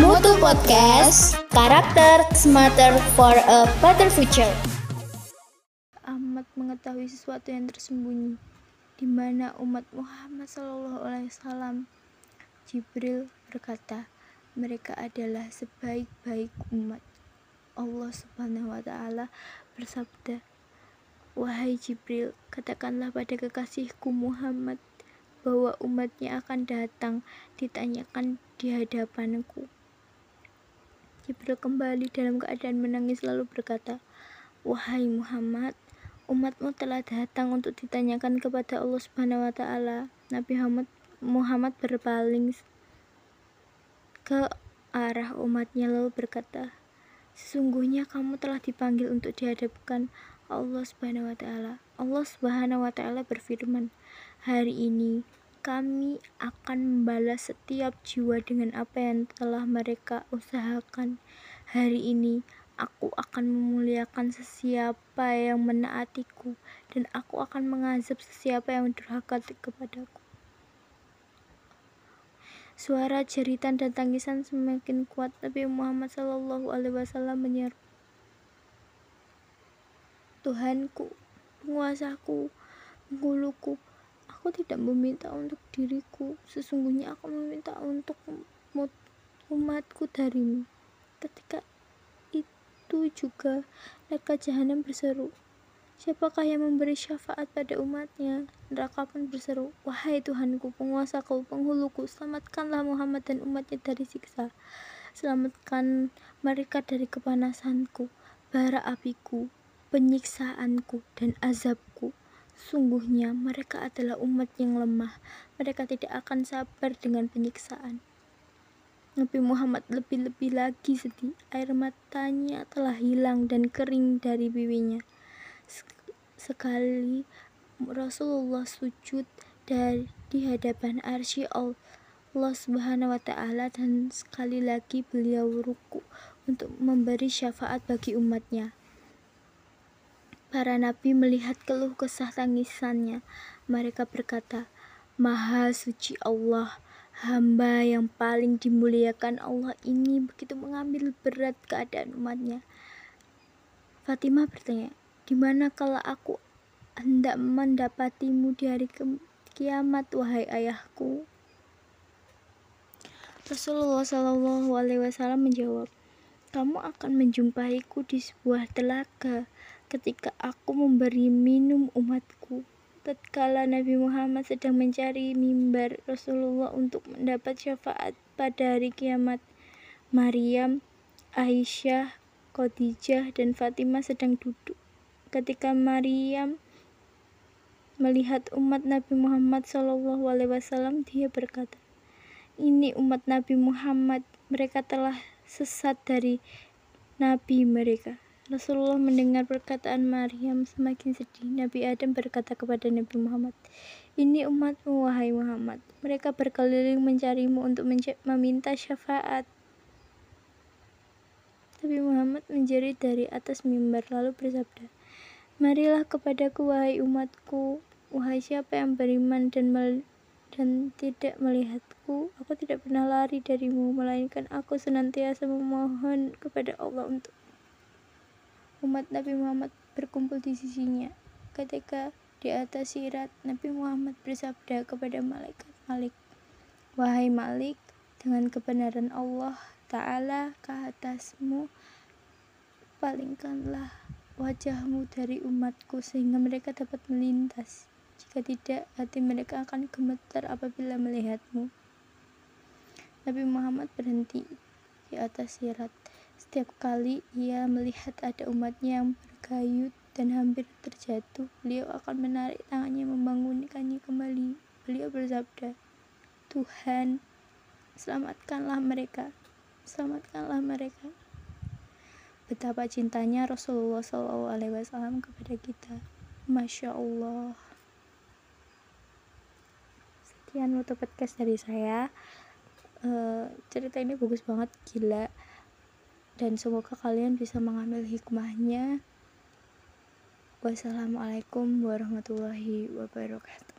Mutu Podcast, karakter smarter for a better future. Ahmad mengetahui sesuatu yang tersembunyi di mana umat Muhammad Sallallahu Alaihi Wasallam. Jibril berkata, mereka adalah sebaik-baik umat. Allah Subhanahu wa taala bersabda, "Wahai Jibril, katakanlah pada kekasihku Muhammad bahwa umatnya akan datang ditanyakan di hadapanku." Jibril kembali dalam keadaan menangis lalu berkata, Wahai Muhammad, umatmu telah datang untuk ditanyakan kepada Allah Subhanahu wa taala. Nabi Muhammad, Muhammad berpaling ke arah umatnya lalu berkata, Sesungguhnya kamu telah dipanggil untuk dihadapkan Allah Subhanahu wa taala. Allah Subhanahu wa taala berfirman, "Hari ini kami akan membalas setiap jiwa dengan apa yang telah mereka usahakan. Hari ini aku akan memuliakan sesiapa yang menaatiku dan aku akan mengazab sesiapa yang durhaka kepadaku. Suara jeritan dan tangisan semakin kuat. Nabi Muhammad Shallallahu Alaihi Wasallam menyeru, Tuhanku, penguasaku, penghuluku, Aku tidak meminta untuk diriku, sesungguhnya aku meminta untuk umatku darimu. Ketika itu juga neraka jahanam berseru, Siapakah yang memberi syafaat pada umatnya? Neraka pun berseru, Wahai Tuhanku, penguasaku, penghuluku, selamatkanlah Muhammad dan umatnya dari siksa. Selamatkan mereka dari kepanasanku, bara apiku, penyiksaanku, dan azabku. Sungguhnya mereka adalah umat yang lemah. Mereka tidak akan sabar dengan penyiksaan. Nabi Muhammad lebih-lebih lagi sedih. Air matanya telah hilang dan kering dari bibinya. Sekali Rasulullah sujud dari di hadapan arsy Allah Subhanahu wa taala dan sekali lagi beliau ruku untuk memberi syafaat bagi umatnya. Para nabi melihat keluh kesah tangisannya. Mereka berkata, Maha suci Allah, hamba yang paling dimuliakan Allah ini begitu mengambil berat keadaan umatnya. Fatimah bertanya, di mana kalau aku hendak mendapatimu di hari kiamat, wahai ayahku? Rasulullah Shallallahu Alaihi Wasallam menjawab, kamu akan menjumpaiku di sebuah telaga ketika aku memberi minum umatku. Tatkala Nabi Muhammad sedang mencari mimbar Rasulullah untuk mendapat syafaat pada hari kiamat, Maryam, Aisyah, Khadijah, dan Fatimah sedang duduk. Ketika Maryam melihat umat Nabi Muhammad SAW, dia berkata, "Ini umat Nabi Muhammad, mereka telah sesat dari Nabi mereka." Rasulullah mendengar perkataan Maryam semakin sedih. Nabi Adam berkata kepada Nabi Muhammad, Ini umatmu, wahai Muhammad. Mereka berkeliling mencarimu untuk meminta syafaat. Nabi Muhammad menjerit dari atas mimbar lalu bersabda, Marilah kepadaku, wahai umatku, wahai siapa yang beriman dan dan tidak melihatku, aku tidak pernah lari darimu, melainkan aku senantiasa memohon kepada Allah untuk umat Nabi Muhammad berkumpul di sisinya. Ketika di atas sirat, Nabi Muhammad bersabda kepada malaikat Malik, Wahai Malik, dengan kebenaran Allah Ta'ala ke atasmu, palingkanlah wajahmu dari umatku sehingga mereka dapat melintas. Jika tidak, hati mereka akan gemetar apabila melihatmu. Nabi Muhammad berhenti di atas sirat. Setiap kali ia melihat ada umatnya yang bergayut dan hampir terjatuh, beliau akan menarik tangannya membangunkannya kembali. Beliau bersabda, Tuhan, selamatkanlah mereka, selamatkanlah mereka. Betapa cintanya Rasulullah SAW kepada kita. Masya Allah. Sekian untuk podcast dari saya. Uh, cerita ini bagus banget, gila dan semoga kalian bisa mengambil hikmahnya. Wassalamualaikum warahmatullahi wabarakatuh